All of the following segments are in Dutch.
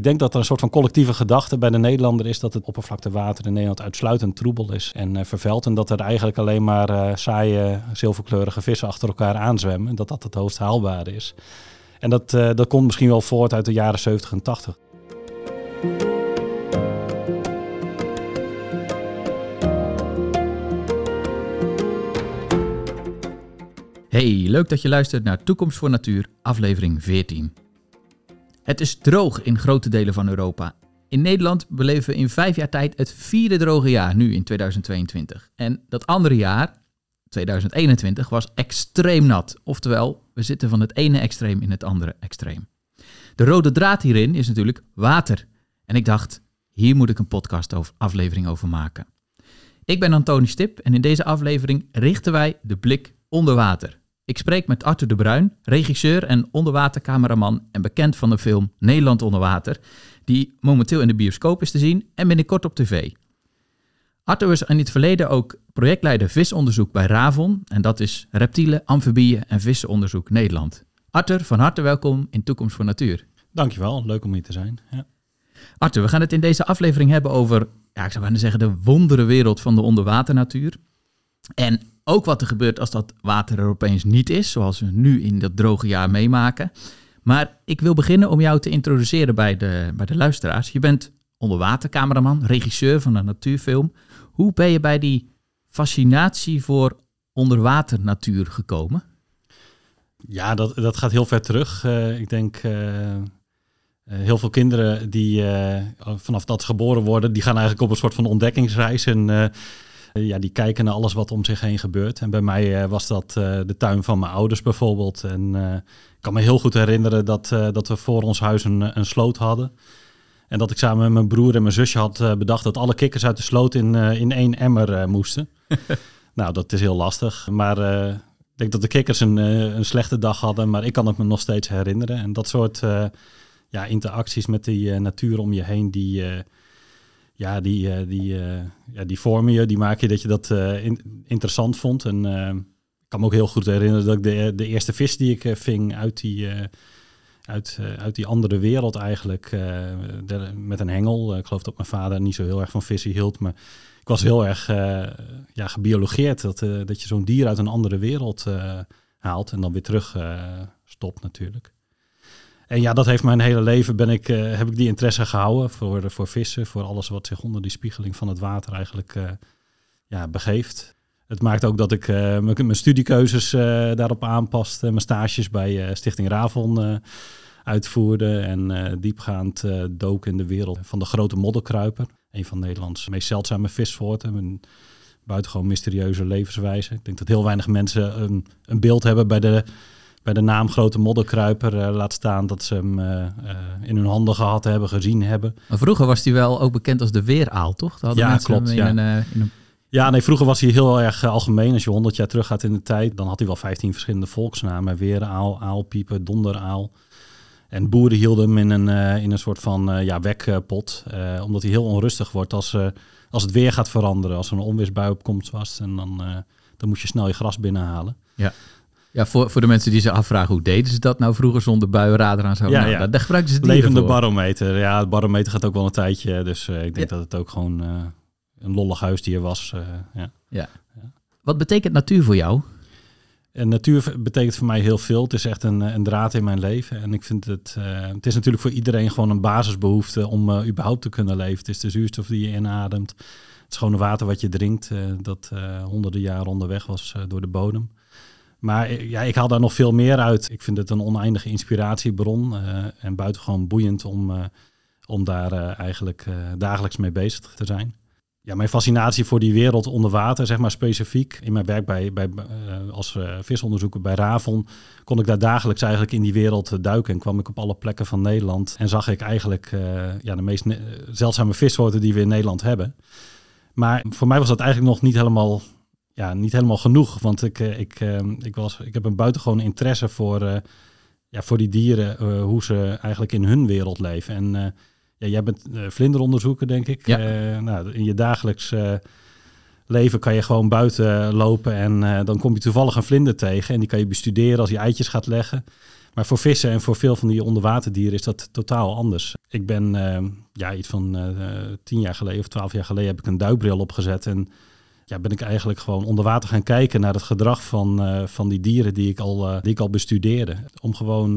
Ik denk dat er een soort van collectieve gedachte bij de Nederlander is dat het oppervlaktewater in Nederland uitsluitend troebel is en uh, vervuild. En dat er eigenlijk alleen maar uh, saaie, zilverkleurige vissen achter elkaar aanzwemmen. En dat dat het hoogst haalbare is. En dat, uh, dat komt misschien wel voort uit de jaren 70 en 80. Hey, leuk dat je luistert naar Toekomst voor Natuur, aflevering 14. Het is droog in grote delen van Europa. In Nederland beleven we in vijf jaar tijd het vierde droge jaar, nu in 2022. En dat andere jaar, 2021, was extreem nat. Oftewel, we zitten van het ene extreem in het andere extreem. De rode draad hierin is natuurlijk water. En ik dacht, hier moet ik een podcast aflevering over maken. Ik ben Antoni Stip en in deze aflevering richten wij de blik onder water. Ik spreek met Arthur de Bruin, regisseur en onderwatercameraman en bekend van de film Nederland onder water, die momenteel in de bioscoop is te zien en binnenkort op tv. Arthur was in het verleden ook projectleider visonderzoek bij RAVON en dat is reptielen, amfibieën en vissenonderzoek Nederland. Arthur, van harte welkom in Toekomst voor Natuur. Dankjewel, leuk om hier te zijn. Ja. Arthur, we gaan het in deze aflevering hebben over, ja, ik zou bijna zeggen, de wondere wereld van de onderwaternatuur. En ook wat er gebeurt als dat water er opeens niet is, zoals we nu in dat droge jaar meemaken. Maar ik wil beginnen om jou te introduceren bij de, bij de luisteraars. Je bent onderwatercameraman, regisseur van een natuurfilm. Hoe ben je bij die fascinatie voor onderwaternatuur gekomen? Ja, dat, dat gaat heel ver terug. Uh, ik denk uh, heel veel kinderen die vanaf dat geboren worden, die gaan eigenlijk op een soort van ontdekkingsreis. En ja, die kijken naar alles wat om zich heen gebeurt. En bij mij was dat de tuin van mijn ouders bijvoorbeeld. En ik kan me heel goed herinneren dat, dat we voor ons huis een, een sloot hadden. En dat ik samen met mijn broer en mijn zusje had bedacht dat alle kikkers uit de sloot in, in één emmer moesten. nou, dat is heel lastig. Maar ik denk dat de kikkers een, een slechte dag hadden, maar ik kan het me nog steeds herinneren. En dat soort uh, ja, interacties met die uh, natuur om je heen, die, ja, die, die, ja, die vormen je, die maak je dat je dat in, interessant vond. En ik kan me ook heel goed herinneren dat ik de, de eerste vis die ik ving uit die, uit, uit die andere wereld eigenlijk, met een hengel. ik geloof dat mijn vader niet zo heel erg van vissen hield, maar ik was heel erg ja, gebiologeerd. Dat, dat je zo'n dier uit een andere wereld haalt en dan weer terug stopt natuurlijk. En ja, dat heeft mijn hele leven, ben ik, heb ik die interesse gehouden voor, voor vissen, voor alles wat zich onder die spiegeling van het water eigenlijk ja, begeeft. Het maakt ook dat ik mijn studiekeuzes daarop aanpaste, mijn stages bij Stichting Ravon uitvoerde en diepgaand dook in de wereld van de grote modderkruiper een van Nederlands meest zeldzame vissoorten. Een buitengewoon mysterieuze levenswijze. Ik denk dat heel weinig mensen een, een beeld hebben bij de, bij de naam grote modderkruiper. Uh, laat staan dat ze hem uh, uh, in hun handen gehad hebben, gezien hebben. Maar vroeger was hij wel ook bekend als de weeraal, toch? ja, klopt. Ja. In een, in een... ja, nee, vroeger was hij heel erg algemeen. Als je honderd jaar terug gaat in de tijd, dan had hij wel 15 verschillende volksnamen. Weeraal, aalpieper, donderaal. En boeren hielden hem in een, uh, in een soort van uh, ja, wekpot. Uh, omdat hij heel onrustig wordt als, als het weer gaat veranderen. Als er een onweersbui op komt was. En dan, dan moet je snel je gras binnenhalen. Ja. Ja, voor, voor de mensen die zich afvragen hoe deden ze dat nou vroeger zonder buienradar aan zo? Ja, nou, ja. Daar gebruikten ze Levende voor. barometer. Ja, het barometer gaat ook wel een tijdje. Dus ik denk ja. dat het ook gewoon een lollig huisdier was. ja. Ja. Wat betekent natuur voor jou? En natuur betekent voor mij heel veel. Het is echt een, een draad in mijn leven. En ik vind het. Uh, het is natuurlijk voor iedereen gewoon een basisbehoefte om uh, überhaupt te kunnen leven. Het is de zuurstof die je inademt. Het schone water wat je drinkt. Uh, dat honderden jaren onderweg was door de bodem. Maar ja, ik haal daar nog veel meer uit. Ik vind het een oneindige inspiratiebron. en buitengewoon boeiend om, om daar eigenlijk dagelijks mee bezig te zijn ja, mijn fascinatie voor die wereld onder water, zeg maar specifiek. In mijn werk bij, bij, als visonderzoeker bij Ravon kon ik daar dagelijks eigenlijk in die wereld duiken. En kwam ik op alle plekken van Nederland en zag ik eigenlijk ja, de meest zeldzame vissoorten die we in Nederland hebben. Maar voor mij was dat eigenlijk nog niet helemaal, ja, niet helemaal genoeg. Want ik, ik, ik, was, ik heb een buitengewoon interesse voor, ja, voor die dieren, hoe ze eigenlijk in hun wereld leven. En ja, jij bent uh, vlinderonderzoeker, denk ik. Ja. Uh, nou, in je dagelijks uh, leven kan je gewoon buiten lopen en dan kom je toevallig een vlinder tegen en die kan je bestuderen als hij eitjes gaat leggen. Maar voor vissen en voor veel van die onderwaterdieren is dat totaal anders. Ik ben uh, ja, iets van uh, tien jaar geleden of twaalf jaar geleden heb ik een duikbril opgezet. En ja, ben ik eigenlijk gewoon onder water gaan kijken naar het gedrag van, uh, van die dieren die ik al, die ik al bestudeerde. Om gewoon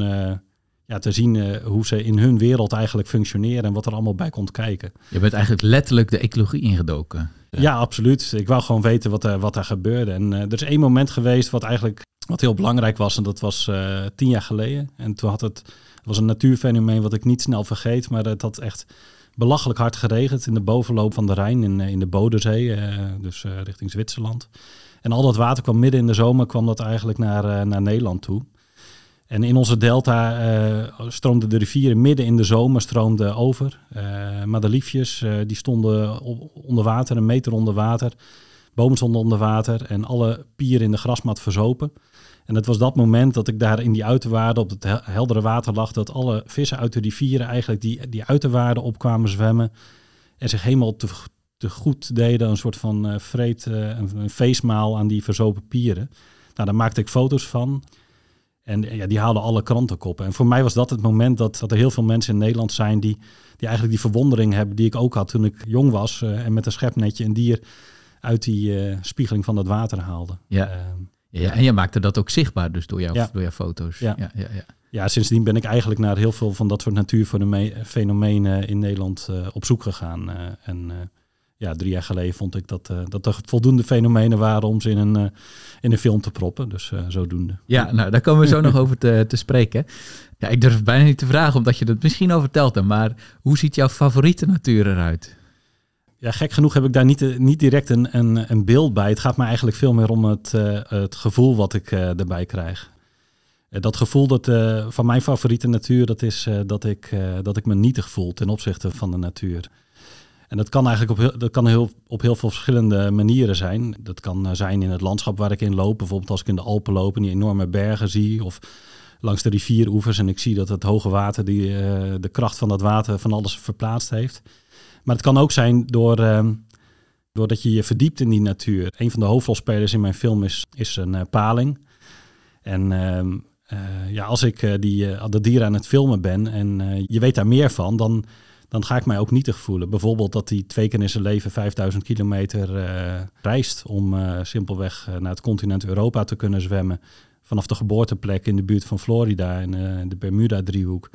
ja, te zien hoe ze in hun wereld eigenlijk functioneren en wat er allemaal bij komt kijken. Je bent eigenlijk letterlijk de ecologie ingedoken. Ja, absoluut. Ik wou gewoon weten wat er, wat er gebeurde. En er is één moment geweest wat eigenlijk wat heel belangrijk was, en dat was tien jaar geleden. En toen had het, het was een natuurfenomeen wat ik niet snel vergeet, maar het had echt belachelijk hard geregend in de bovenloop van de Rijn, in, in de Bodensee, uh, dus uh, richting Zwitserland. En al dat water kwam midden in de zomer, kwam dat eigenlijk naar, naar Nederland toe. En in onze delta stroomden de rivieren midden in de zomer stroomden over. maar de liefjes die stonden onder water, een meter onder water. Bomen stonden onder water en alle pieren in de grasmat verzopen. En het was dat moment dat ik daar in die uiterwaarden op het heldere water lag, dat alle vissen uit de rivieren eigenlijk die, die uiterwaarden opkwamen zwemmen en zich helemaal te, te goed deden, een soort van uh, vreed, uh, een, een, feestmaal aan die verzopen pieren. Nou, daar maakte ik foto's van. En ja, die haalden alle krantenkoppen. En voor mij was dat het moment dat, dat er heel veel mensen in Nederland zijn die, die eigenlijk die verwondering hebben die ik ook had toen ik jong was uh, en met een schepnetje een dier uit die spiegeling van dat water haalde. Ja. Ja, en je maakte dat ook zichtbaar dus door, jouw, door jouw foto's. Ja. Ja, ja, ja. ja, sindsdien ben ik eigenlijk naar heel veel van dat soort natuurfenomenen in Nederland uh, op zoek gegaan. Uh, en uh, ja, drie jaar geleden vond ik dat, dat er voldoende fenomenen waren om ze in een, in een film te proppen. Dus zodoende. Ja, nou daar komen we zo nog over te, te spreken. Ja, ik durf bijna niet te vragen, omdat je dat misschien al verteld hebt. Maar hoe ziet jouw favoriete natuur eruit? Ja, gek genoeg heb ik daar niet, niet direct een, een, een beeld bij. Het gaat me eigenlijk veel meer om het, uh, het gevoel wat ik uh, erbij krijg. Dat gevoel dat, van mijn favoriete natuur, dat is dat, ik, dat ik me nietig voel ten opzichte van de natuur. En dat kan eigenlijk op heel, dat kan heel, op heel veel verschillende manieren zijn. Dat kan zijn in het landschap waar ik in loop. Bijvoorbeeld als ik in de Alpen loop en die enorme bergen zie. Of langs de rivieroevers en ik zie dat het hoge water, die, de kracht van dat water van alles verplaatst heeft. Maar het kan ook zijn door, uh, doordat je je verdiept in die natuur. Een van de hoofdrolspelers in mijn film is, is een uh, paling. En uh, ja, als ik die, de dieren aan het filmen ben en je weet daar meer van, dan, dan ga ik mij ook nietig voelen. Bijvoorbeeld dat hij twee keer in zijn leven 5000 kilometer reist om simpelweg naar het continent Europa te kunnen zwemmen. Vanaf de geboorteplek in de buurt van Florida in de Bermuda-driehoek.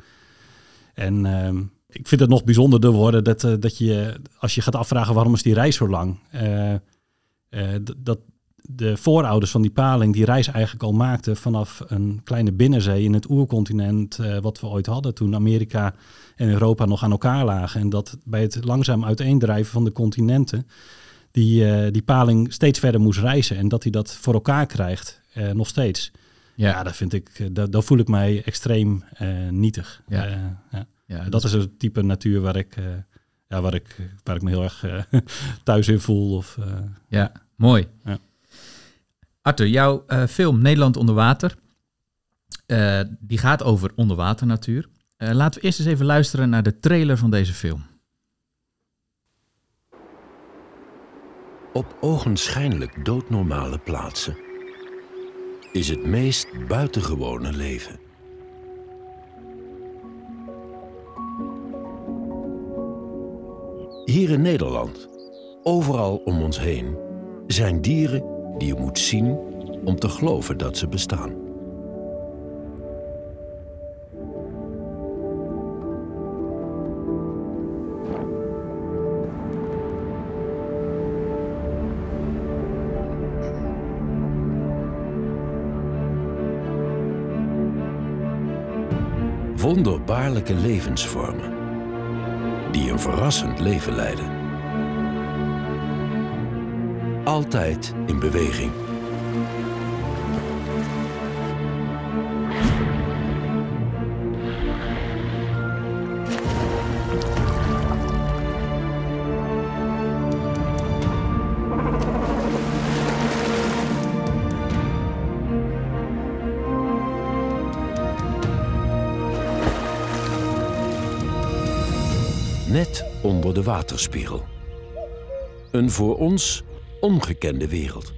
En ehm, ik vind het nog bijzonderder worden dat, uh, dat je, als je gaat afvragen waarom is die reis zo lang, uh, uh, dat de voorouders van die paling die reis eigenlijk al maakten vanaf een kleine binnenzee in het oercontinent wat we ooit hadden toen Amerika en Europa nog aan elkaar lagen. En dat bij het langzaam uiteendrijven van de continenten die, die paling steeds verder moest reizen en dat hij dat voor elkaar krijgt, nog steeds. Ja, ja dat vind ik, dat, voel ik mij extreem nietig. Ja. ja. Ja, dat is het type natuur waar ik, uh, ja, waar ik, waar ik me heel erg uh, thuis in voel. Of, uh, ja, mooi. Ja. Arthur, jouw film Nederland onder water, die gaat over onderwaternatuur. laten we eerst eens even luisteren naar de trailer van deze film. Op ogenschijnlijk doodnormale plaatsen is het meest buitengewone leven. Hier in Nederland, overal om ons heen, zijn dieren die je moet zien om te geloven dat ze bestaan. Wonderbaarlijke levensvormen die een verrassend leven leiden. Altijd in beweging. de waterspiegel. Een voor ons ongekende wereld.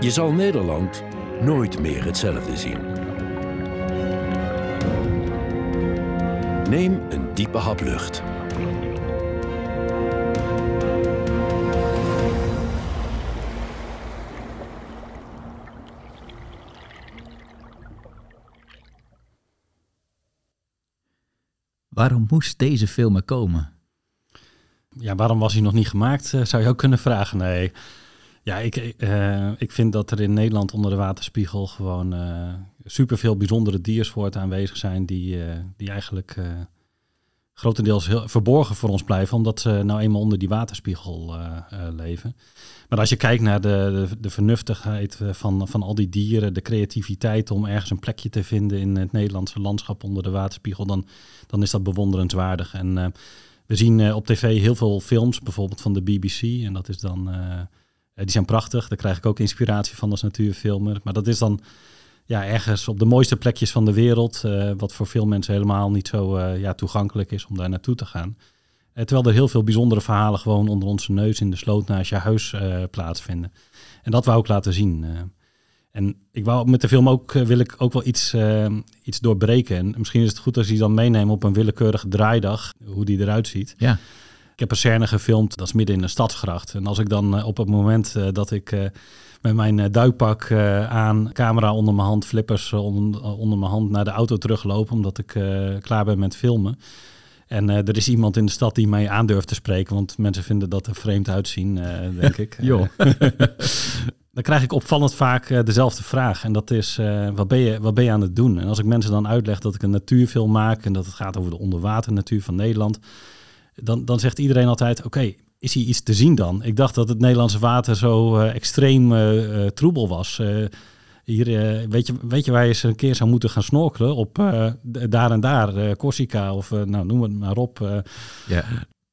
Je zal Nederland nooit meer hetzelfde zien. Neem een diepe hap lucht. Waarom moest deze film er komen? Ja, waarom was hij nog niet gemaakt, eh, zou je ook kunnen vragen. Nee, ja, ik, eh, ik vind dat er in Nederland onder de waterspiegel gewoon uh, superveel bijzondere diersoorten aanwezig zijn die, die eigenlijk grotendeels heel verborgen voor ons blijven, omdat ze nou eenmaal onder die waterspiegel leven. Maar als je kijkt naar de, de, de, vernuftigheid van, van al die dieren, de creativiteit om ergens een plekje te vinden in het Nederlandse landschap onder de waterspiegel, dan, dan is dat bewonderenswaardig. En we zien op tv heel veel films, bijvoorbeeld van de BBC, en dat is dan eh, die zijn prachtig, daar krijg ik ook inspiratie van als natuurfilmer. Maar dat is dan ja, ergens op de mooiste plekjes van de wereld, uh, wat voor veel mensen helemaal niet zo uh, ja, toegankelijk is om daar naartoe te gaan. Terwijl er heel veel bijzondere verhalen gewoon onder onze neus in de sloot naast je huis plaatsvinden. En dat wou ik laten zien. en ik wou met de film ook, wil ik ook wel iets, iets doorbreken. En misschien is het goed als je die dan meenemen op een willekeurige draaidag, hoe die eruit ziet. Ja. Ik heb een scène gefilmd, dat is midden in een stadsgracht. En als ik dan eh, op het moment eh, dat ik eh, met mijn duikpak aan, camera onder mijn hand, flippers onder, mijn hand naar de auto terugloop, omdat ik klaar ben met filmen. En er is iemand in de stad die mij aandurft te spreken, want mensen vinden dat er vreemd uitzien, denk ik. Jo. dan krijg ik opvallend vaak dezelfde vraag. En dat is, wat, ben je, wat ben je aan het doen? En als ik mensen dan uitleg dat ik een natuurfilm maak en dat het gaat over de onderwaternatuur van Nederland, dan, dan zegt iedereen altijd: Oké, is hier iets te zien dan? Ik dacht dat het Nederlandse water zo uh, extreem uh, troebel was. hier, weet, je, weet je waar je eens een keer zou moeten gaan snorkelen? Op daar en daar, Corsica of nou, noem het maar op. Ja.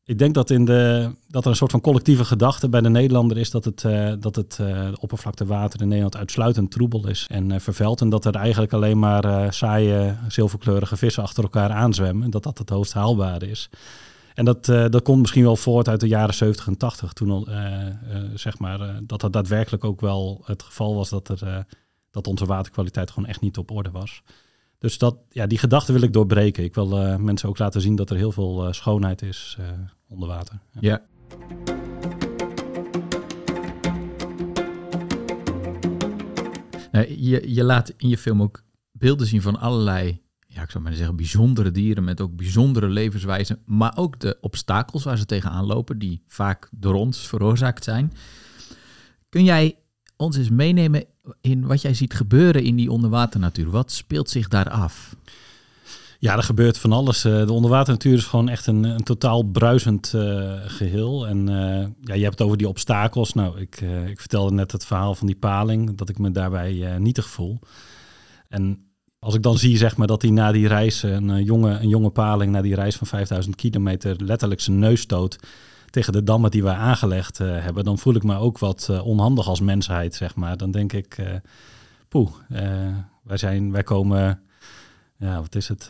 Ik denk dat, in de, dat er een soort van collectieve gedachte bij de Nederlander is dat het, dat het oppervlaktewater in Nederland uitsluitend troebel is en vervuild. En dat er eigenlijk alleen maar saaie, zilverkleurige vissen achter elkaar aanzwemmen. En dat dat het hoogst haalbare is. En dat, uh, dat komt misschien wel voort uit de jaren 70 en 80, toen uh, zeg maar, dat dat daadwerkelijk ook wel het geval was dat, er, dat onze waterkwaliteit gewoon echt niet op orde was. Dus dat, ja, die gedachte wil ik doorbreken. Ik wil mensen ook laten zien dat er heel veel schoonheid is onder water. Ja. ja. je, je laat in je film ook beelden zien van allerlei ja, ik zou maar zeggen, bijzondere dieren met ook bijzondere levenswijzen, maar ook de obstakels waar ze tegenaan lopen, die vaak door ons veroorzaakt zijn. Kun jij ons eens meenemen in wat jij ziet gebeuren in die onderwaternatuur? Wat speelt zich daar af? Ja, er gebeurt van alles. Eh, de onderwaternatuur is gewoon echt een, een totaal bruisend uh, geheel. En uh, ja, je hebt het over die obstakels. Nou, ik, ik vertelde net het verhaal van die paling, dat ik me daarbij nietig voel. En als ik dan zie zeg maar, dat hij na die reis, een eh, jonge, een jonge paling na die reis van 5000 kilometer, letterlijk zijn neus stoot tegen de dammen die wij aangelegd uh, hebben, dan voel ik me ook wat onhandig als mensheid, zeg maar. Dan denk ik, uh, wij, zijn, wij komen, ja, wat is het,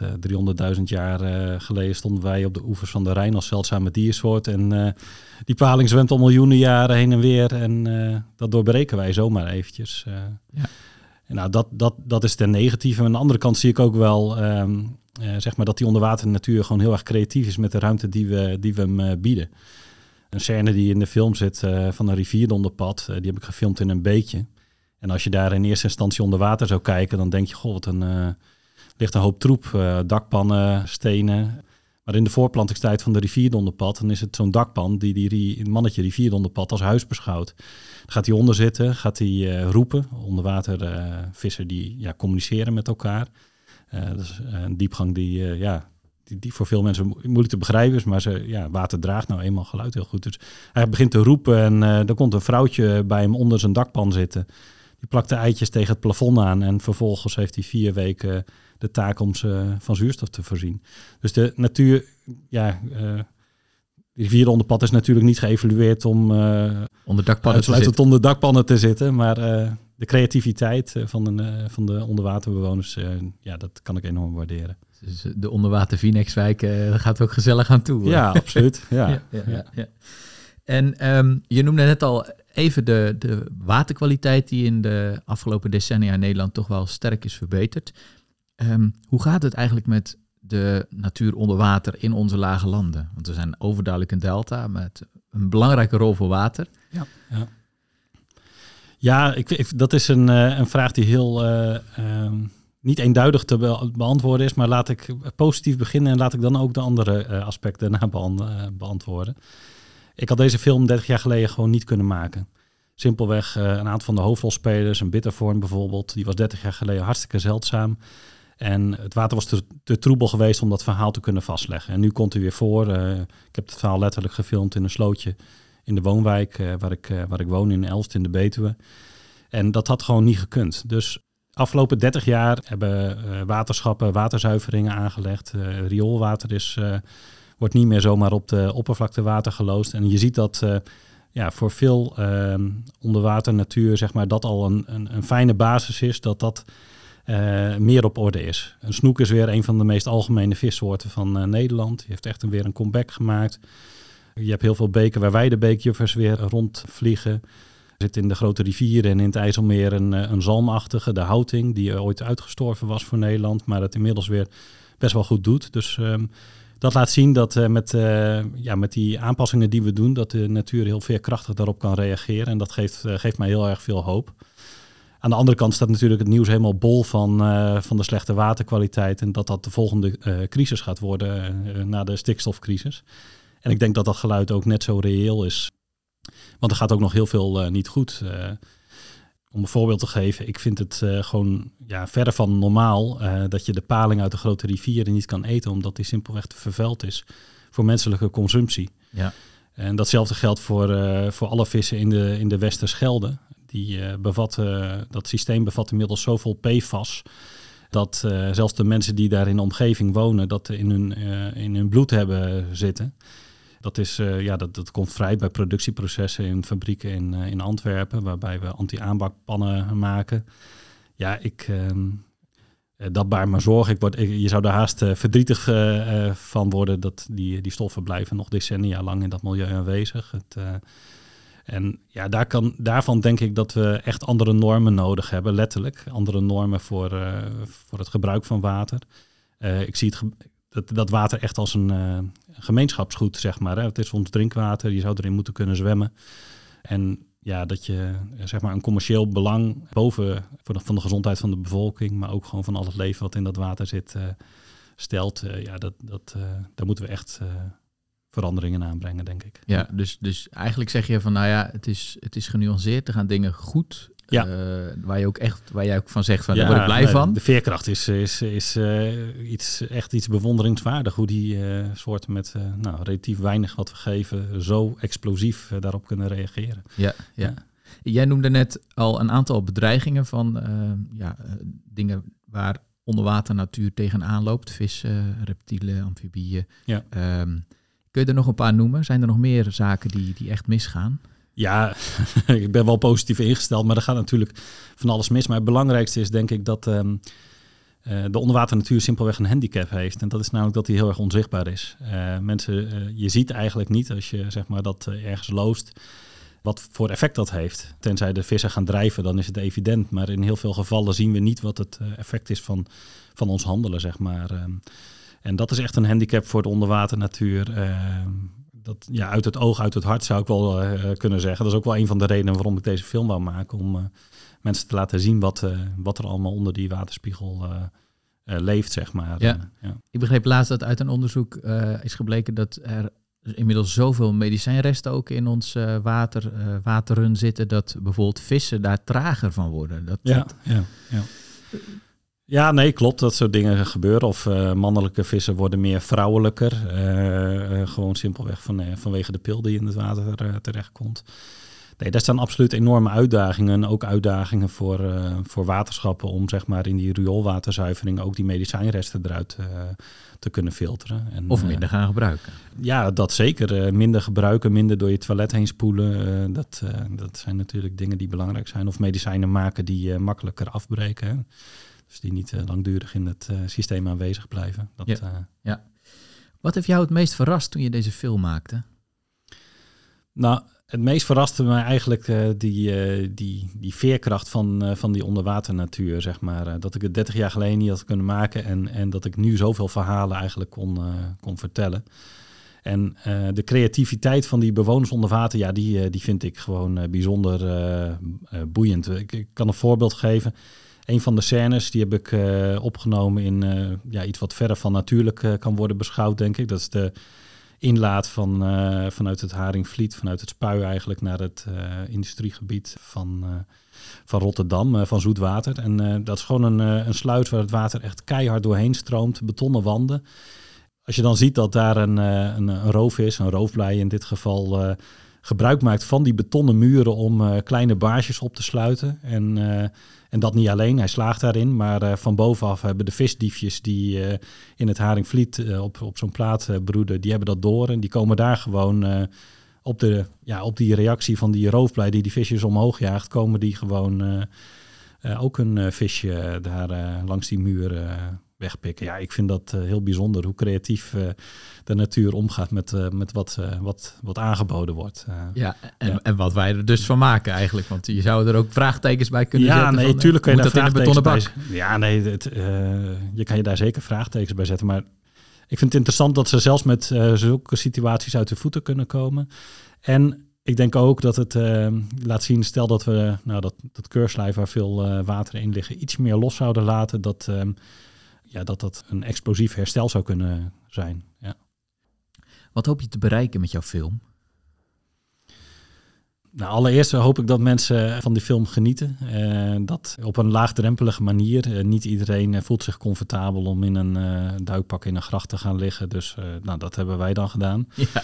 300.000 jaar geleden stonden wij op de oevers van de Rijn als zeldzame diersoort. En die paling zwemt al miljoenen jaren heen en weer en dat doorbreken wij zomaar eventjes. ja. Nou, dat, dat, dat is ten negatieve. Aan de andere kant zie ik ook wel ehm, eh, zeg maar dat die onderwater natuur gewoon heel erg creatief is met de ruimte die we, die we hem uh, bieden. Een scène die in de film zit uh, van een rivierdonderpad, die heb ik gefilmd in een beekje. En als je daar in eerste instantie onder water zou kijken, dan denk je, goh, wat een, ligt een hoop troep, dakpannen, stenen. Maar in de voorplantingstijd van de rivierdonderpad, dan is het zo'n dakpan die die mannetje rivierdomderpad als huis beschouwt. Dan gaat hij onder zitten, gaat hij uh, roepen. Onderwatervissen uh, die ja, communiceren met elkaar. Uh, dat is een diepgang die, ja, die, die, voor veel mensen moeilijk te begrijpen is. Maar ze, ja, water draagt nou eenmaal geluid heel goed. Dus hij begint te roepen en er komt een vrouwtje bij hem onder zijn dakpan zitten. Die plakt de eitjes tegen het plafond aan en vervolgens heeft hij vier weken de taak om ze van zuurstof te voorzien. Dus de natuur, ja, uh, vierde onderpad is natuurlijk niet geëvalueerd om uh, onder dakpannen te zitten. onder dakpannen te zitten, maar uh, de creativiteit van, een, van de onderwaterbewoners, ja, dat kan ik enorm waarderen. Dus de onderwater Vinex-wijk gaat ook gezellig aan toe. Ja, absoluut. Ja. ja, ja, ja. En um, je noemde net al even de, de waterkwaliteit die in de afgelopen decennia in Nederland toch wel sterk is verbeterd. Ehm, hoe gaat het eigenlijk met de natuur onder water in onze lage landen? Want we zijn overduidelijk een delta met een belangrijke rol voor water. Ja, ja. ja ik, dat is een, eh, een vraag die heel uh, um, niet eenduidig te be beantwoorden is. Maar laat ik positief beginnen en laat ik dan ook de andere uh, aspecten daarna beantwoorden. Ik had deze film 30 jaar geleden gewoon niet kunnen maken. Simpelweg een aantal van de hoofdrolspelers, een Bittervorm bijvoorbeeld, die was 30 jaar geleden hartstikke zeldzaam. En het water was te, troebel geweest om dat verhaal te kunnen vastleggen. En nu komt hij weer voor. Uh, ik heb het verhaal letterlijk gefilmd in een slootje in de woonwijk uh, waar, ik, uh, waar ik woon in Elst in de Betuwe. En dat had gewoon niet gekund. Dus afgelopen 30 jaar hebben waterschappen waterzuiveringen aangelegd. rioolwater is, wordt niet meer zomaar op de oppervlakte water geloosd. En je ziet dat ja, voor veel onderwater natuur zeg maar, dat al een, een, een fijne basis is. Dat dat uh, meer op orde is. Een snoek is weer een van de meest algemene vissoorten van uh, Nederland. Die heeft echt een, weer een comeback gemaakt. Je hebt heel veel beken waar weidebeekjuffers weer rondvliegen. Er zit in de grote rivieren en in het IJsselmeer een, een zalmachtige, de houting, die ooit uitgestorven was voor Nederland, maar het inmiddels weer best wel goed doet. Dus um, dat laat zien dat met, ja, met die aanpassingen die we doen, dat de natuur heel veerkrachtig daarop kan reageren. En dat geeft, geeft mij heel erg veel hoop. Aan de andere kant staat natuurlijk het nieuws helemaal bol van, uh, van de slechte waterkwaliteit. En dat dat de volgende uh, crisis gaat worden uh, na de stikstofcrisis. En ik denk dat dat geluid ook net zo reëel is. Want er gaat ook nog heel veel niet goed. om een voorbeeld te geven, ik vind het gewoon ja, verder van normaal dat je de paling uit de grote rivieren niet kan eten, omdat die simpelweg te vervuild is voor menselijke consumptie. Ja. En datzelfde geldt voor, voor alle vissen in de, in de Westerschelde. Die uh, bevat, uh, dat systeem bevat inmiddels zoveel PFAS dat uh, zelfs de mensen die daar in de omgeving wonen, dat in hun, in hun bloed hebben zitten. Dat, is, ja, dat, dat komt vrij bij productieprocessen in fabrieken in, in Antwerpen, waarbij we anti-aanbakpannen maken. Ja, ik, ehm, dat baart me zorgen. Ik je zou daar haast verdrietig van worden dat die, die stoffen blijven nog decennia lang in dat milieu aanwezig. Het, en ja, daar kan, daarvan denk ik dat we echt andere normen nodig hebben, letterlijk. Andere normen voor, uh, voor het gebruik van water. Uh, ik zie het dat, dat water echt als een uh, gemeenschapsgoed, zeg maar. Hè. Het is ons drinkwater, je zou erin moeten kunnen zwemmen. En ja, dat je zeg maar een commercieel belang boven de, van de gezondheid van de bevolking, maar ook gewoon van al het leven wat in dat water zit, stelt. ja, dat, dat, daar moeten we echt veranderingen aanbrengen, denk ik. Ja, dus, dus eigenlijk zeg je van, nou ja, het is, het is genuanceerd, er gaan dingen goed. Ja. Uh, waar je ook echt, waar jij ook van zegt van, ja, daar word ik blij van. De veerkracht is, is, is uh, iets, echt iets bewonderingswaardig, hoe die uh, soorten met nou, relatief weinig wat we geven, zo explosief daarop kunnen reageren. Ja, ja. Jij noemde net al een aantal bedreigingen van ja, dingen waar onderwaternatuur tegenaan loopt. Vissen, reptielen, amfibieën. Ja. Um, Kun je er nog een paar noemen? Zijn er nog meer zaken die, die echt misgaan? Ja, ik ben wel positief ingesteld, maar er gaat natuurlijk van alles mis. Maar het belangrijkste is denk ik dat um, uh, de onderwaternatuur simpelweg een handicap heeft. En dat is namelijk dat hij heel erg onzichtbaar is. Uh, mensen, uh, je ziet eigenlijk niet als je zeg maar, dat ergens loost wat voor effect dat heeft. Tenzij de vissen gaan drijven, dan is het evident. Maar in heel veel gevallen zien we niet wat het effect is van, van ons handelen, zeg maar. En dat is echt een handicap voor de onderwaternatuur. Uh, dat, ja, uit het oog, uit het hart zou ik wel uh, kunnen zeggen. Dat is ook wel een van de redenen waarom ik deze film wou maken. Om uh, mensen te laten zien wat, wat er allemaal onder die waterspiegel leeft, zeg maar. Ja. ja. Ik begreep laatst dat uit een onderzoek is gebleken dat er inmiddels zoveel medicijnresten ook in ons water, wateren zitten, dat bijvoorbeeld vissen daar trager van worden. Dat, ja, ja, ja. Ja, nee, klopt. Dat soort dingen gebeuren. Of uh, mannelijke vissen worden meer vrouwelijker. Uh, uh, gewoon simpelweg van, vanwege de pil die in het water terechtkomt. Nee, daar staan absoluut enorme uitdagingen. Ook uitdagingen voor, voor waterschappen om zeg maar, in die rioolwaterzuivering ook die medicijnresten eruit te kunnen filteren. En, of minder gaan gebruiken. Ja, dat zeker. minder gebruiken, minder door je toilet heen spoelen. dat, dat zijn natuurlijk dingen die belangrijk zijn. Of medicijnen maken die makkelijker afbreken. Dus die niet uh, langdurig in het uh, systeem aanwezig blijven. Dat, ja. Uh, ja. Wat heeft jou het meest verrast toen je deze film maakte? Nou, Het meest verraste me eigenlijk uh, die, uh, die, die veerkracht van, uh, van die onderwaternatuur, zeg maar. dat ik het 30 jaar geleden niet had kunnen maken en, en dat ik nu zoveel verhalen eigenlijk kon, kon vertellen. En de creativiteit van die bewoners onder water, ja, die, die vind ik gewoon bijzonder boeiend. Ik, ik, kan een voorbeeld geven. Een van de scènes, die heb ik opgenomen in ja, iets wat verder van natuurlijk kan worden beschouwd, denk ik. Dat is de inlaat van, vanuit het Haringvliet, vanuit het Spui eigenlijk naar het industriegebied van, van Rotterdam, van zoetwater. En dat is gewoon een, een sluis waar het water echt keihard doorheen stroomt, betonnen wanden. Als je dan ziet dat daar een, een, een roof is, een roofblij in dit geval, gebruik maakt van die betonnen muren om kleine baarsjes op te sluiten. En en dat niet alleen, hij slaagt daarin, maar uh, van bovenaf hebben de visdiefjes die in het Haringvliet op, op zo'n plaat broeden, die hebben dat door en die komen daar gewoon op, de, ja, op die reactie van die roofblij die die visjes omhoog jaagt, komen die gewoon ook een visje daar langs die muur wegpikken. Ja, ik vind dat heel bijzonder hoe creatief de natuur omgaat met, uh, met wat, wat, wat aangeboden wordt. Ja, en, ja. en wat wij er dus van maken eigenlijk. Want je zou er ook vraagtekens bij kunnen ja, zetten. Ja, nee, van, tuurlijk kun je daar vraagtekens bij Ja, nee, het, je kan je daar zeker vraagtekens bij zetten. Maar ik vind het interessant dat ze zelfs met zulke situaties uit de voeten kunnen komen. En ik denk ook dat het laat zien, stel dat we nou, dat, dat keurslijf waar veel water in liggen, iets meer los zouden laten. Dat, ja, dat dat een explosief herstel zou kunnen zijn. Ja. Wat hoop je te bereiken met jouw film? Nou, allereerst hoop ik dat mensen van die film genieten. Uh, dat op een laagdrempelige manier. Uh, niet iedereen uh, voelt zich comfortabel om in een duikpak in een gracht te gaan liggen. Dus nou, dat hebben wij dan gedaan. Ja.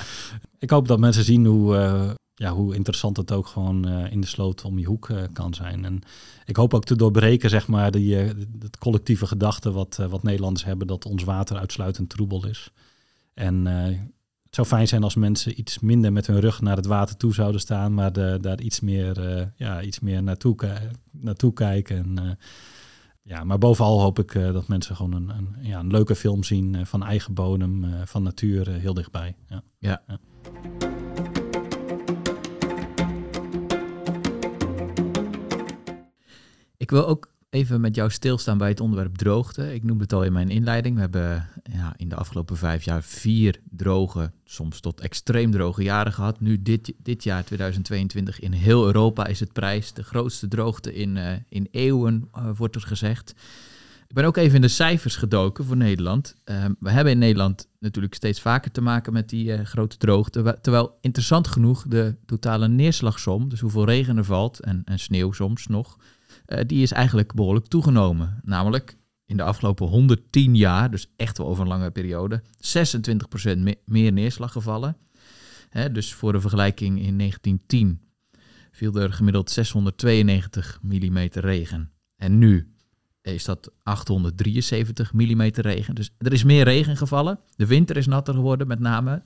Ik hoop dat mensen zien hoe, ja, hoe interessant het ook gewoon in de sloot om je hoek kan zijn. En ik hoop ook te doorbreken, zeg maar, die, het collectieve gedachte wat, wat Nederlanders hebben dat ons water uitsluitend troebel is. En het zou fijn zijn als mensen iets minder met hun rug naar het water toe zouden staan, maar de, daar iets meer, uh, ja, iets meer naartoe, naartoe kijken. En, uh, ja, maar bovenal hoop ik uh, dat mensen gewoon een, een, ja, een leuke film zien van eigen bodem, van natuur heel dichtbij. Ja. ja. ja. Ik wil ook even met jou stilstaan bij het onderwerp droogte. Ik noemde het al in mijn inleiding. We hebben ja, in de afgelopen vijf jaar vier droge, soms tot extreem droge jaren gehad. Nu dit, dit jaar, 2022, in heel Europa is het prijs. De grootste droogte in, uh, in eeuwen, uh, wordt er gezegd. Ik ben ook even in de cijfers gedoken voor Nederland. Uh, we hebben in Nederland natuurlijk steeds vaker te maken met die uh, grote droogte. Terwijl interessant genoeg de totale neerslagsom, dus hoeveel regen er valt en, en sneeuw soms nog, die is eigenlijk behoorlijk toegenomen. Namelijk in de afgelopen 110 jaar, dus echt wel over een lange periode, 26% me meer neerslag gevallen. Dus voor de vergelijking in 1910 viel er gemiddeld 692 mm regen. En nu is dat 873 mm regen. Dus er is meer regen gevallen. De winter is natter geworden met name.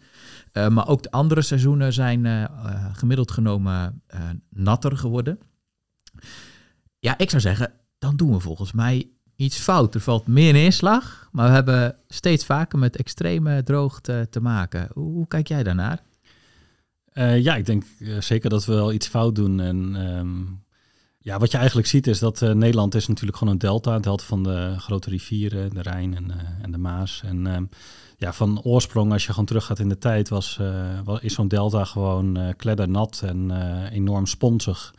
Uh, maar ook de andere seizoenen zijn uh, gemiddeld genomen natter geworden. Ja, ik zou zeggen, dan doen we volgens mij iets fout. Er valt meer neerslag, maar we hebben steeds vaker met extreme droogte te maken. Hoe, kijk jij daarnaar? Uh, ja, ik denk uh, zeker dat we wel iets fout doen. En um, ja, wat je eigenlijk ziet is dat uh, Nederland is natuurlijk gewoon een delta. Een delta van de grote rivieren, de Rijn en, en de Maas. En um, ja, van oorsprong, als je gewoon teruggaat in de tijd, was, is zo'n delta gewoon kleddernat en enorm sponsig.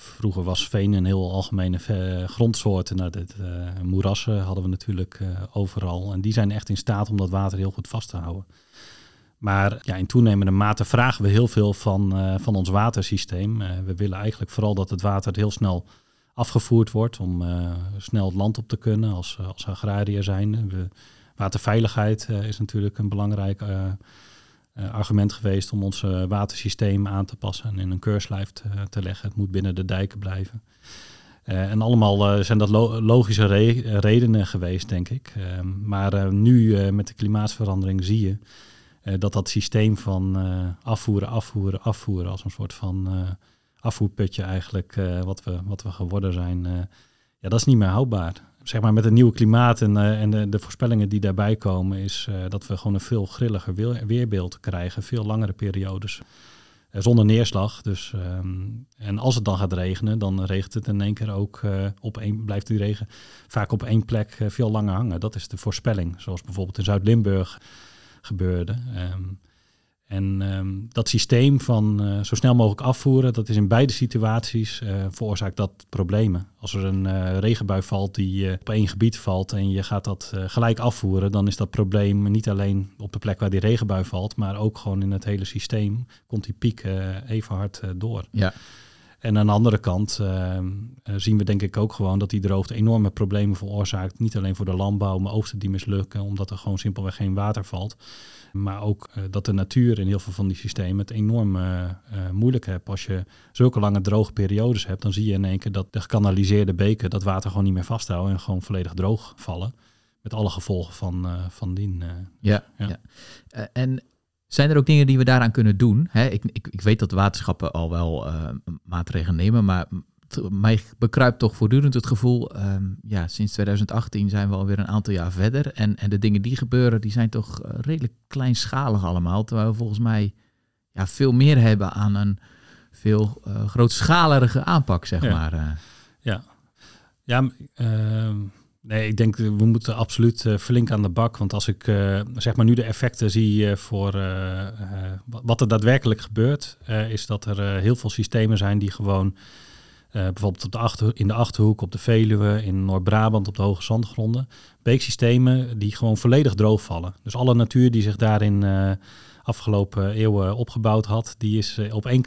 Vroeger was veen een heel algemene grondsoort. Nou, dit, uh, moerassen hadden we natuurlijk uh, overal. En die zijn echt in staat om dat water heel goed vast te houden. Maar ja, in toenemende mate vragen we heel veel van, van ons watersysteem. we willen eigenlijk vooral dat het water heel snel afgevoerd wordt om snel het land op te kunnen als, als agrariër zijn. We, waterveiligheid is natuurlijk een belangrijk argument geweest om ons uh, watersysteem aan te passen en in een keurslijf te, te leggen. Het moet binnen de dijken blijven. Uh, en allemaal zijn dat lo logische re redenen geweest, denk ik. maar nu met de klimaatverandering zie je dat dat systeem van afvoeren, afvoeren, afvoeren, als een soort van afvoerputje eigenlijk, wat, we, wat we geworden zijn, ja, dat is niet meer houdbaar zeg maar met het nieuwe klimaat en, uh, en de, de, voorspellingen die daarbij komen, is uh, dat we gewoon een veel grilliger weerbeeld krijgen, veel langere periodes zonder neerslag. Dus, ehm, en als het dan gaat regenen, dan regent het in één keer ook op één, blijft die regen vaak op één plek veel langer hangen. Dat is de voorspelling, zoals bijvoorbeeld in Zuid-Limburg gebeurde. Um, en ehm, dat systeem van uh, zo snel mogelijk afvoeren, dat is in beide situaties uh, veroorzaakt dat problemen. Als er een uh, regenbui valt die op één gebied valt en je gaat dat gelijk afvoeren, dan is dat probleem niet alleen op de plek waar die regenbui valt, maar ook gewoon in het hele systeem komt die piek even hard door. Ja. En aan de andere kant ehm, zien we denk ik ook gewoon dat die droogte enorme problemen veroorzaakt. Niet alleen voor de landbouw, maar oogsten die mislukken, omdat er gewoon simpelweg geen water valt. Maar ook uh, dat de natuur in heel veel van die systemen het enorm uh, moeilijk heeft. Als je zulke lange droge periodes hebt, dan zie je in één keer dat de gekanaliseerde beken dat water gewoon niet meer vasthouden en gewoon volledig droog vallen. Met alle gevolgen van, van dien. ja, ja. ja. en zijn er ook dingen die we daaraan kunnen doen? Ik, ik, ik weet dat waterschappen al wel maatregelen nemen, maar mij bekruipt toch voortdurend het gevoel, ehm, ja, sinds 2018 zijn we alweer een aantal jaar verder. En, en de dingen die gebeuren, die zijn toch uh, redelijk kleinschalig allemaal. Terwijl we volgens mij ja, veel meer hebben aan een veel uh, grootschalige aanpak, zeg maar. Ja, ja ehm, nee, ik denk we moeten absoluut flink aan de bak. Want als ik zeg maar nu de effecten zie voor wat er daadwerkelijk gebeurt, is dat er heel veel systemen zijn die gewoon bijvoorbeeld op de achter, in de Achterhoek, op de Veluwe, in Noord-Brabant, op de hoge zandgronden. Beeksystemen die gewoon volledig droog vallen. Dus alle natuur die zich daarin afgelopen eeuwen opgebouwd had, die is uh, op één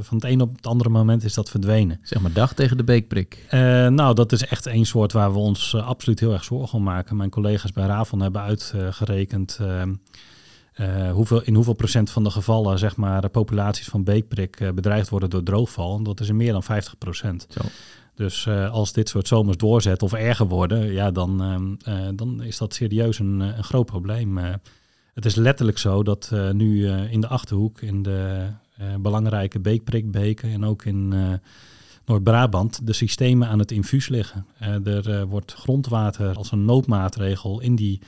van het een op het andere moment is dat verdwenen. Zeg maar dag tegen de beekprik. nou, dat is echt één soort waar we ons absoluut heel erg zorgen om maken. Mijn collega's bij Ravon hebben uitgerekend ehm, uh, hoeveel, in hoeveel procent van de gevallen zeg maar, de populaties van beekprik bedreigd worden door droogval. Dat is in meer dan 50 procent. Dus uh, als dit soort zomers doorzet of erger worden, ja, dan, ehm, dan is dat serieus een, een groot probleem. Het is letterlijk zo dat nu in de Achterhoek, in de belangrijke beekprikbeken en ook in Noord-Brabant, de systemen aan het infuus liggen. er wordt grondwater als een noodmaatregel in die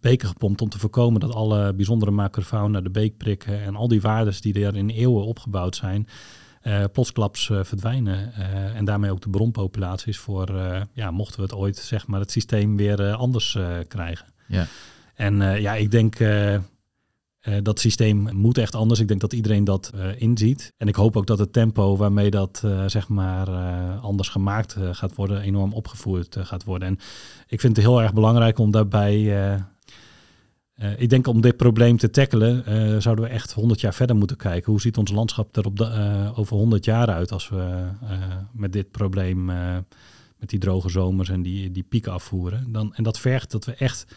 beken gepompt om te voorkomen dat alle bijzondere macrofauna, de beekprikken en al die waardes die er in eeuwen opgebouwd zijn, plotsklaps verdwijnen. En daarmee ook de bronpopulaties voor, ja, mochten we het ooit, zeg maar, het systeem weer anders krijgen. Ja. En ja, ik denk dat systeem moet echt anders. Ik denk dat iedereen dat inziet. En ik hoop ook dat het tempo waarmee dat zeg maar anders gemaakt gaat worden, enorm opgevoerd gaat worden. En ik vind het heel erg belangrijk om daarbij uh, ik denk om dit probleem te tackelen, uh, zouden we echt 100 jaar verder moeten kijken. Hoe ziet ons landschap er op de, uh, over 100 jaar uit als we met dit probleem, met die droge zomers en die, die pieken afvoeren? Dan, en dat vergt dat we echt,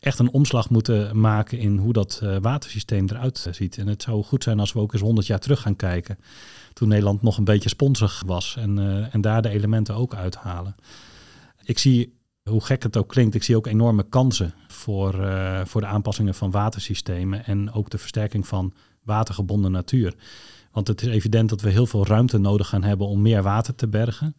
echt een omslag moeten maken in hoe dat watersysteem eruit ziet. En het zou goed zijn als we ook eens 100 jaar terug gaan kijken. Toen Nederland nog een beetje sponsig was en, en daar de elementen ook uithalen. Ik zie hoe gek het ook klinkt, ik zie ook enorme kansen voor, voor de aanpassingen van watersystemen en ook de versterking van watergebonden natuur. Want het is evident dat we heel veel ruimte nodig gaan hebben om meer water te bergen.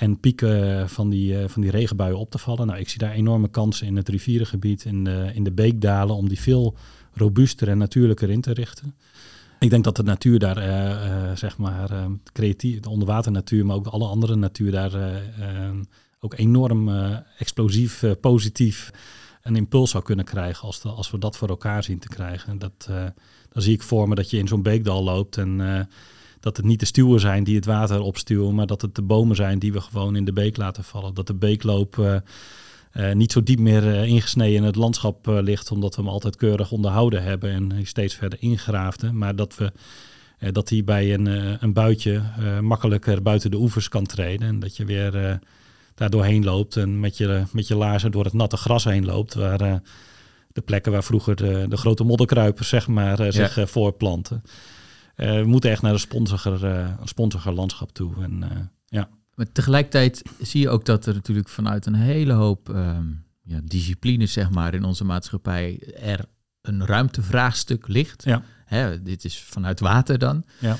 En pieken van die, uh, van die regenbuien op te vallen. Nou, ik zie daar enorme kansen in het rivierengebied, in de, in de beekdalen, om die veel robuuster en natuurlijker in te richten. Ik denk dat de natuur daar, uh, zeg maar, creatief, de onderwaternatuur, maar ook alle andere natuur daar ook enorm uh, explosief, uh, positief een impuls zou kunnen krijgen als, de, als we dat voor elkaar zien te krijgen. Dat, uh, dan zie ik voor me dat je in zo'n beekdal loopt en dat het niet de stuwen zijn die het water opstuwen, maar dat het de bomen zijn die we gewoon in de beek laten vallen. Dat de beekloop niet zo diep meer ingesneden in het landschap ligt, omdat we hem altijd keurig onderhouden hebben en steeds verder ingraafden. Maar dat we dat hij bij een, een buitje makkelijker buiten de oevers kan treden. En dat je weer daar doorheen loopt en met je, met je laarzen door het natte gras heen loopt. Waar de plekken waar vroeger de, de grote modderkruipers zeg maar, zich voorplanten. We moeten echt naar een sponsiger, sponsiger landschap toe. En, ja. Maar tegelijkertijd zie je ook dat er natuurlijk vanuit een hele hoop um, ja, disciplines zeg maar, in onze maatschappij er een ruimtevraagstuk ligt. Ja. Hè, dit is vanuit water dan. Ja.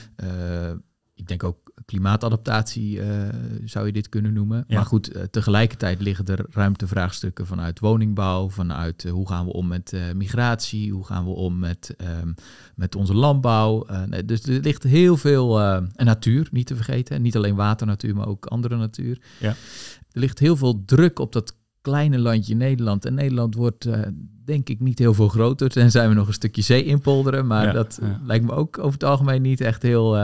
ik denk ook klimaatadaptatie eh, zou je dit kunnen noemen. Ja. Maar goed, eh, tegelijkertijd liggen er ruimtevraagstukken vanuit woningbouw, vanuit eh, hoe gaan we om met migratie, hoe gaan we om met, ehm, met onze landbouw. Dus er ligt heel veel, en natuur niet te vergeten, en niet alleen waternatuur, maar ook andere natuur. Ja. Er ligt heel veel druk op dat kleine landje Nederland. En Nederland wordt denk ik niet heel veel groter, tenzij we nog een stukje zee inpolderen. Maar Ja, dat ja. lijkt me ook over het algemeen niet echt heel,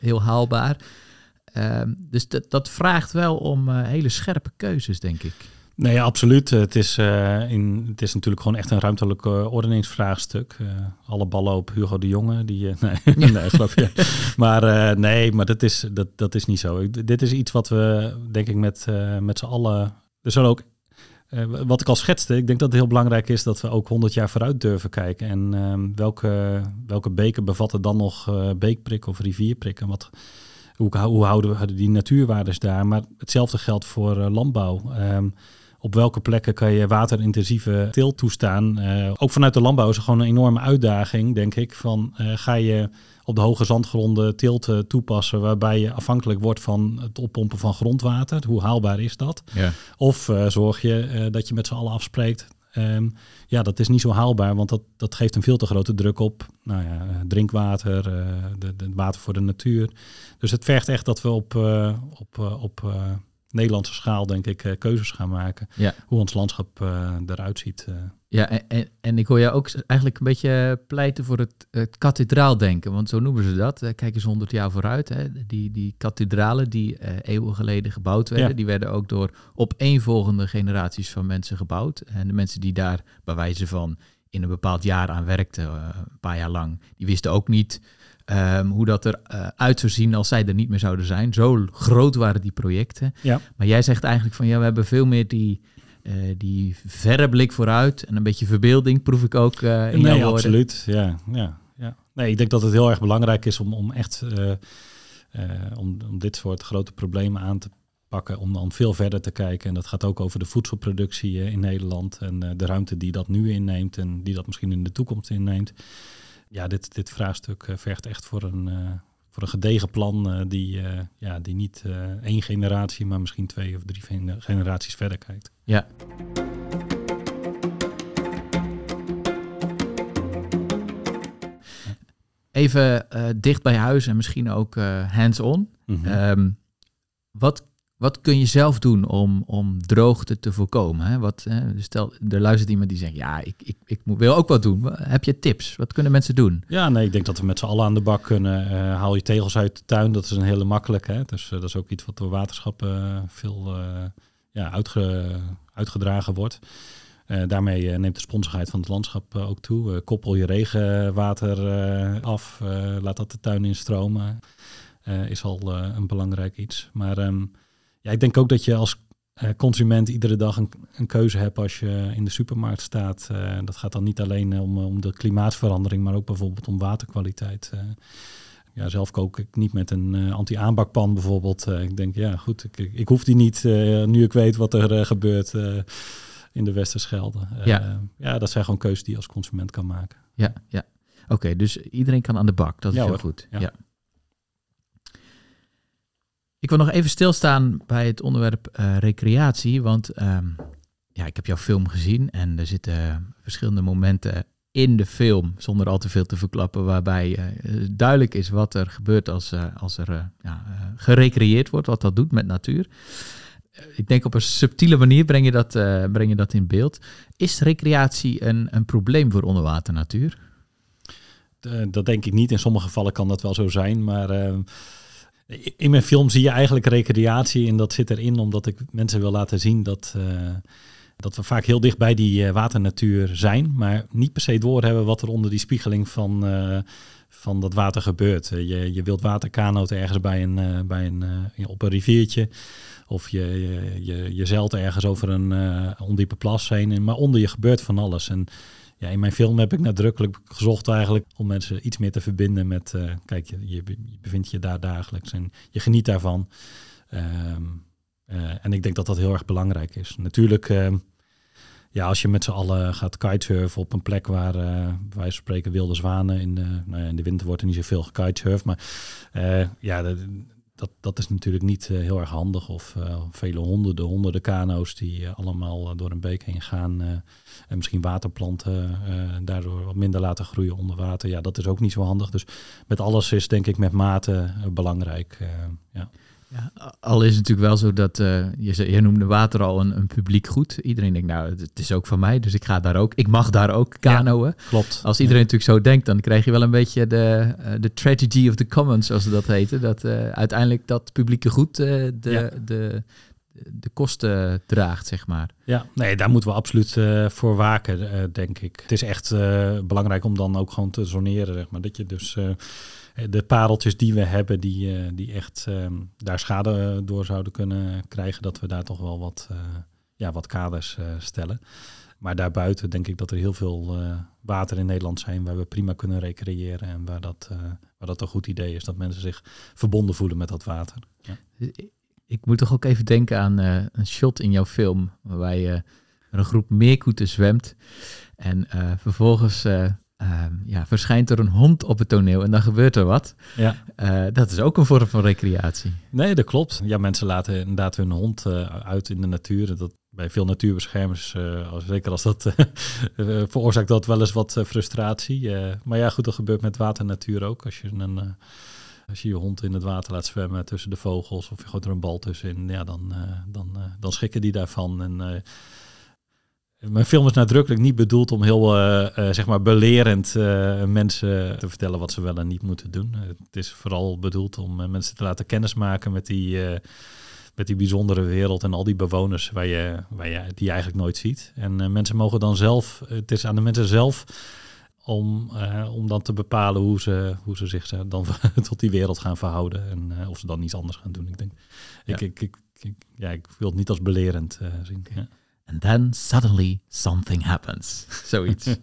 heel haalbaar. Ehm, dus dat, dat vraagt wel om eh, hele scherpe keuzes, denk ik. Nee, absoluut. Het is, eh, in, het is natuurlijk gewoon echt een ruimtelijk eh, ordeningsvraagstuk. Eh, alle ballen op Hugo de Jonge. Die, eh, nee, nee, geloof je. Maar eh, nee, maar dat is, dat, dat is niet zo. Ik- Dit is iets wat we, denk ik, met, eh, met z'n allen... Er zullen ook, eh, wat ik al schetste, ik denk dat het heel belangrijk is dat we ook 100 jaar vooruit durven kijken. En ehm, welke, welke beken bevatten dan nog eh, beekprikken of rivierprikken? Wat, hoe, hoe houden we die natuurwaardes daar? Maar hetzelfde geldt voor eh, landbouw. Ehm, op welke plekken kan je waterintensieve teelt toestaan? Eh, ook vanuit de landbouw is er gewoon een enorme uitdaging, denk ik. Van, eh, ga je op de hoge zandgronden teelt toepassen... waarbij je afhankelijk wordt van het oppompen van grondwater? Hoe haalbaar is dat? Ja. Of eh, zorg je dat je met z'n allen afspreekt... ehm, ja, dat is niet zo haalbaar, want dat, dat geeft een veel te grote druk op nou ja, drinkwater, eh, de, de water voor de natuur. Dus het vergt echt dat we op, op, op Nederlandse schaal, denk ik, eh, keuzes gaan maken. Ja. Hoe ons landschap eh, eruit ziet. eh. Ja, en, en, en ik hoor jou ook eigenlijk een beetje pleiten voor het, het kathedraaldenken, want zo noemen ze dat. Kijk eens honderd jaar vooruit. Hè. Die, die kathedralen die eeuwen geleden gebouwd werden, Ja. die werden ook door opeenvolgende generaties van mensen gebouwd. En de mensen die daar bij wijze van in een bepaald jaar aan werkten, een paar jaar lang, die wisten ook niet ehm, hoe dat eruit uit zou zien als zij er niet meer zouden zijn. Zo groot waren die projecten. Ja. Maar jij zegt eigenlijk van ja, we hebben veel meer die, eh, die verre blik vooruit en een beetje verbeelding proef ik ook eh, in jouw nee, woorden. absoluut. Ja, ja, ja. Nee, ik denk dat het heel erg belangrijk is om, om echt eh, eh, om, om dit soort grote problemen aan te pakken, om dan veel verder te kijken. En dat gaat ook over de voedselproductie eh, in Nederland en eh, de ruimte die dat nu inneemt en die dat misschien in de toekomst inneemt. Ja, dit, dit vraagstuk eh, vergt echt voor een, eh, voor een gedegen plan eh, die, ja, die niet één generatie, maar misschien twee of drie gener- generaties verder kijkt. Ja. Even dicht bij huis en misschien ook hands-on. Ehm, wat, wat kun je zelf doen om, om droogte te voorkomen? Hè? Wat, eh, stel, er luistert iemand die zegt, ja, ik, ik, ik wil ook wat doen. Heb je tips? Wat kunnen mensen doen? Ja, nee, ik denk dat we met z'n allen aan de bak kunnen. Eh, haal je tegels uit de tuin, dat is een hele makkelijke. Hè? Dus eh, dat is ook iets wat door waterschappen eh, veel ja, uitge, uitgedragen wordt. Daarmee neemt de sponsigheid van het landschap ook toe. Koppel je regenwater af, laat dat de tuin instromen. Is al een belangrijk iets. Maar ehm, ja, ik denk ook dat je als eh, consument iedere dag een, een keuze hebt als je in de supermarkt staat. Eh, dat gaat dan niet alleen eh, om, om de klimaatverandering, maar ook bijvoorbeeld om waterkwaliteit. Ja, zelf kook ik niet met een anti-aanbakpan bijvoorbeeld. Ik denk, ja goed, ik, ik, ik hoef die niet nu ik weet wat er gebeurt in de Westerschelde. Ja. ja, dat zijn gewoon keuzes die je als consument kan maken. Ja, ja. Oké, dus iedereen kan aan de bak. Dat is Ja, heel hoor. goed. Ja. Ja. Ik wil nog even stilstaan bij het onderwerp eh, recreatie. Want ehm, ja, ik heb jouw film gezien en er zitten verschillende momenten in de film, zonder al te veel te verklappen, waarbij eh, duidelijk is wat er gebeurt als, eh, als er ja, gerecreëerd wordt, wat dat doet met natuur. Ik denk op een subtiele manier breng je dat, breng je dat in beeld. Is recreatie een, een probleem voor onderwaternatuur? Dat denk ik niet. In sommige gevallen kan dat wel zo zijn. Maar eh, in mijn film zie je eigenlijk recreatie. En dat zit erin omdat ik mensen wil laten zien dat, eh, dat we vaak heel dicht bij die eh, waternatuur zijn. Maar niet per se doorhebben wat er onder die spiegeling van, eh, van dat water gebeurt. Je, je wilt waterkanoot ergens bij een, bij een, op een riviertje. Of je, je, je, je zeilt ergens over een ondiepe plas heen. En- Maar onder je gebeurt van alles. En ja, in mijn film heb ik nadrukkelijk gezocht eigenlijk om mensen iets meer te verbinden met, eh, kijk, je, je, be- je bevindt je daar dagelijks en je geniet daarvan. Ehm, eh, en ik denk dat dat heel erg belangrijk is. Natuurlijk, ehm, ja, als je met z'n allen gaat kitesurfen op een plek waar, eh wij spreken wilde zwanen, in de, nou ja, in de winter wordt er niet zoveel gekitesurfd, maar ja, dat, dat is natuurlijk niet eh, heel erg handig. Of eh, vele honderden, honderden kano's die eh, allemaal door een beek heen gaan. en misschien waterplanten daardoor wat minder laten groeien onder water. Ja, dat is ook niet zo handig. Dus met alles is denk ik met mate belangrijk. ja. Ja, al is het natuurlijk wel zo dat uh, je, je noemde water al een, een, publiek goed. Iedereen denkt, nou, het is ook van mij, dus ik ga daar ook. Ik mag daar ook kanoën. klopt. Als iedereen natuurlijk zo denkt, dan krijg je wel een beetje de, uh, de tragedy of the commons, zoals ze dat heten. Dat uh, uiteindelijk dat publieke goed de, de, de kosten draagt, zeg maar. Ja, nee, daar moeten we absoluut voor waken, denk ik. Het is echt belangrijk om dan ook gewoon te zoneren, zeg maar. Dat je dus de pareltjes die we hebben, die, uh, die echt ehm, daar schade door zouden kunnen krijgen, dat we daar toch wel wat, uh, ja, wat kaders stellen. Maar daarbuiten denk ik dat er heel veel water in Nederland zijn waar we prima kunnen recreëren en waar dat, waar dat een goed idee is, dat mensen zich verbonden voelen met dat water. Ja. Ik moet toch ook even denken aan een shot in jouw film waarbij een groep meerkoeten zwemt en vervolgens Ehm, ja, verschijnt er een hond op het toneel en dan gebeurt er wat. Ja. Uh, dat is ook een vorm van recreatie. Nee, dat klopt. Ja, mensen laten inderdaad hun hond uh, uit in de natuur. Dat, bij veel natuurbeschermers, uh, zeker als dat veroorzaakt dat wel eens wat frustratie. maar ja, goed, dat gebeurt met water en natuur ook. Als je een als je je hond in het water laat zwemmen tussen de vogels of je gooit er een bal tussenin, ja, dan, dan, dan schrikken die daarvan. En mijn film is nadrukkelijk niet bedoeld om heel uh, uh, zeg maar belerend uh, mensen te vertellen wat ze wel en niet moeten doen. het is vooral bedoeld om mensen te laten kennismaken met die, met die bijzondere wereld en al die bewoners waar je, waar je, die je eigenlijk nooit ziet. En mensen mogen dan zelf, het is aan de mensen zelf om, om dan te bepalen hoe ze, hoe ze zich dan tot die wereld gaan verhouden en of ze dan iets anders gaan doen. Ik denk, ja. ik, ik, ik, ja, ik wil het niet als belerend zien. Ja. And then suddenly something happens. Zoiets.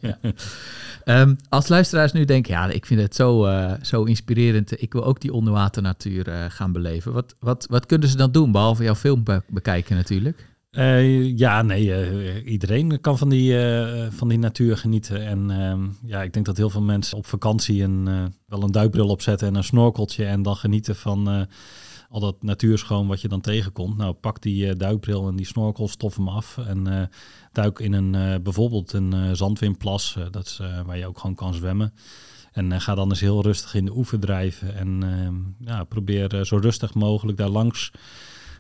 um, als luisteraars nu denken, ja, ik vind het zo, uh, zo inspirerend. Ik wil ook die onderwaternatuur uh, gaan beleven. Wat, wat, wat kunnen ze dan doen, behalve jouw film be bekijken natuurlijk? Uh, ja, nee, iedereen kan van die, van die natuur genieten. En ehm, ja, ik denk dat heel veel mensen op vakantie een, wel een duikbril opzetten en een snorkeltje en dan genieten van al dat natuurschoon wat je dan tegenkomt. Nou, pak die uh, duikbril en die snorkel, stof hem af en uh, duik in een uh, bijvoorbeeld een zandwinplas, dat is waar je ook gewoon kan zwemmen. En ga dan eens heel rustig in de oever drijven en ehm, ja, probeer zo rustig mogelijk daar langs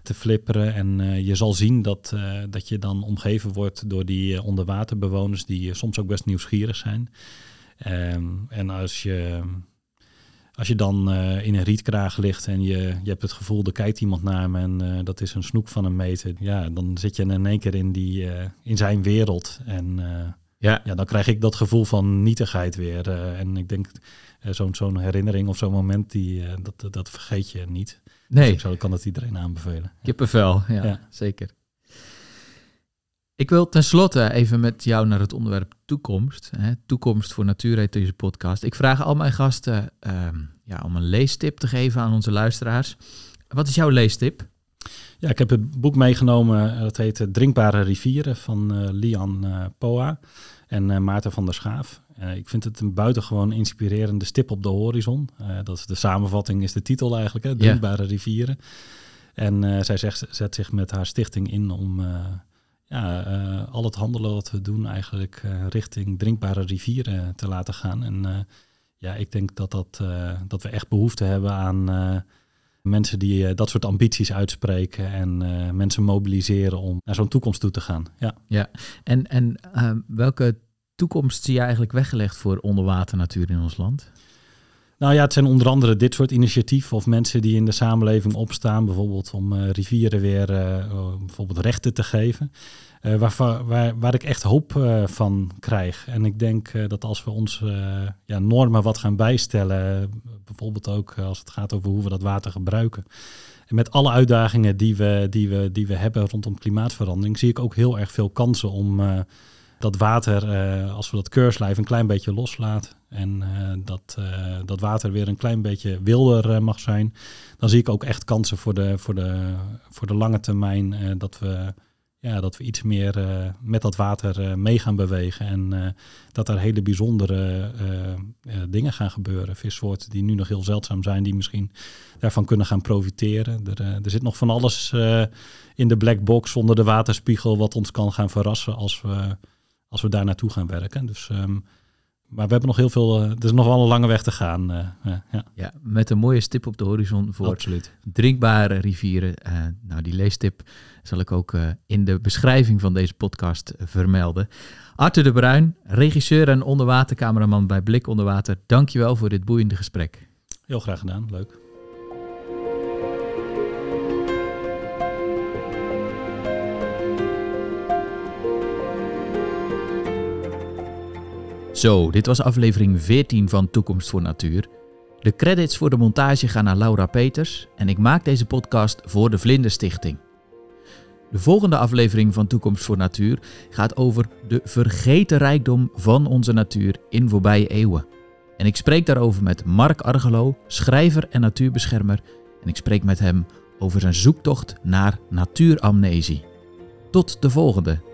te flipperen. En je zal zien dat, dat je dan omgeven wordt door die onderwaterbewoners die soms ook best nieuwsgierig zijn. Ehm, en als je als je dan uh, in een rietkraag ligt en je, je hebt het gevoel, er kijkt iemand naar me en uh, dat is een snoek van een meter. Ja, dan zit je in één keer in, die, uh, in zijn wereld. En ja. ja, dan krijg ik dat gevoel van nietigheid weer. en ik denk, zo'n zo'n herinnering of zo'n moment, die, dat, dat vergeet je niet. Nee. Dus ik zou, kan dat iedereen aanbevelen. Kippenvel, ja, ja. zeker. Ik wil tenslotte even met jou naar het onderwerp toekomst. Hè? Toekomst voor Natuur heet deze podcast. Ik vraag al mijn gasten ehm, ja, om een leestip te geven aan onze luisteraars. Wat is jouw leestip? Ja, ik heb het boek meegenomen. Dat heet Drinkbare Rivieren van uh, Lian uh, Poa en uh, Maarten van der Schaaf. ik vind het een buitengewoon inspirerende stip op de horizon. dat is de samenvatting, is de titel eigenlijk, hè? Drinkbare Rivieren. En zij zegt, zet zich met haar stichting in om ja, uh, al het handelen wat we doen eigenlijk uh, richting drinkbare rivieren te laten gaan. En ja, ik denk dat, dat, dat we echt behoefte hebben aan mensen die dat soort ambities uitspreken en mensen mobiliseren om naar zo'n toekomst toe te gaan. Ja, ja. en, en welke toekomst zie je eigenlijk weggelegd voor onderwaternatuur in ons land? Nou ja, het zijn onder andere dit soort initiatieven of mensen die in de samenleving opstaan, bijvoorbeeld om uh, rivieren weer uh, bijvoorbeeld rechten te geven. Uh, waar, waar, waar ik echt hoop van krijg. En ik denk dat als we ons ja, normen wat gaan bijstellen, bijvoorbeeld ook als het gaat over hoe we dat water gebruiken. En met alle uitdagingen die we, die we, die we hebben rondom klimaatverandering, zie ik ook heel erg veel kansen om dat water, als we dat keurslijf een klein beetje loslaten en uh, dat, uh, dat water weer een klein beetje wilder mag zijn, dan zie ik ook echt kansen voor de, voor de, voor de lange termijn dat we ja, dat we iets meer met dat water mee gaan bewegen. En dat er hele bijzondere dingen gaan gebeuren. Vissoorten die nu nog heel zeldzaam zijn, die misschien daarvan kunnen gaan profiteren. Er, er zit nog van alles in de black box onder de waterspiegel wat ons kan gaan verrassen als we, als we daar naartoe gaan werken. Dus um, maar we hebben nog heel veel, uh, er is nog wel een lange weg te gaan. Uh, ja. ja. met een mooie stip op de horizon voor Absoluut. drinkbare rivieren. Nou, die leestip zal ik ook in de beschrijving van deze podcast vermelden. Arthur de Bruin, regisseur en onderwatercameraman bij Blik Onderwater. Dankjewel voor dit boeiende gesprek. Heel graag gedaan, leuk. Zo, dit was aflevering 14 van Toekomst voor Natuur. De credits voor de montage gaan naar Laura Peters en ik maak deze podcast voor de Vlinderstichting. De volgende aflevering van Toekomst voor Natuur gaat over de vergeten rijkdom van onze natuur in voorbije eeuwen. En ik spreek daarover met Mark Argelo, schrijver en natuurbeschermer. En ik spreek met hem over zijn zoektocht naar natuuramnesie. Tot de volgende.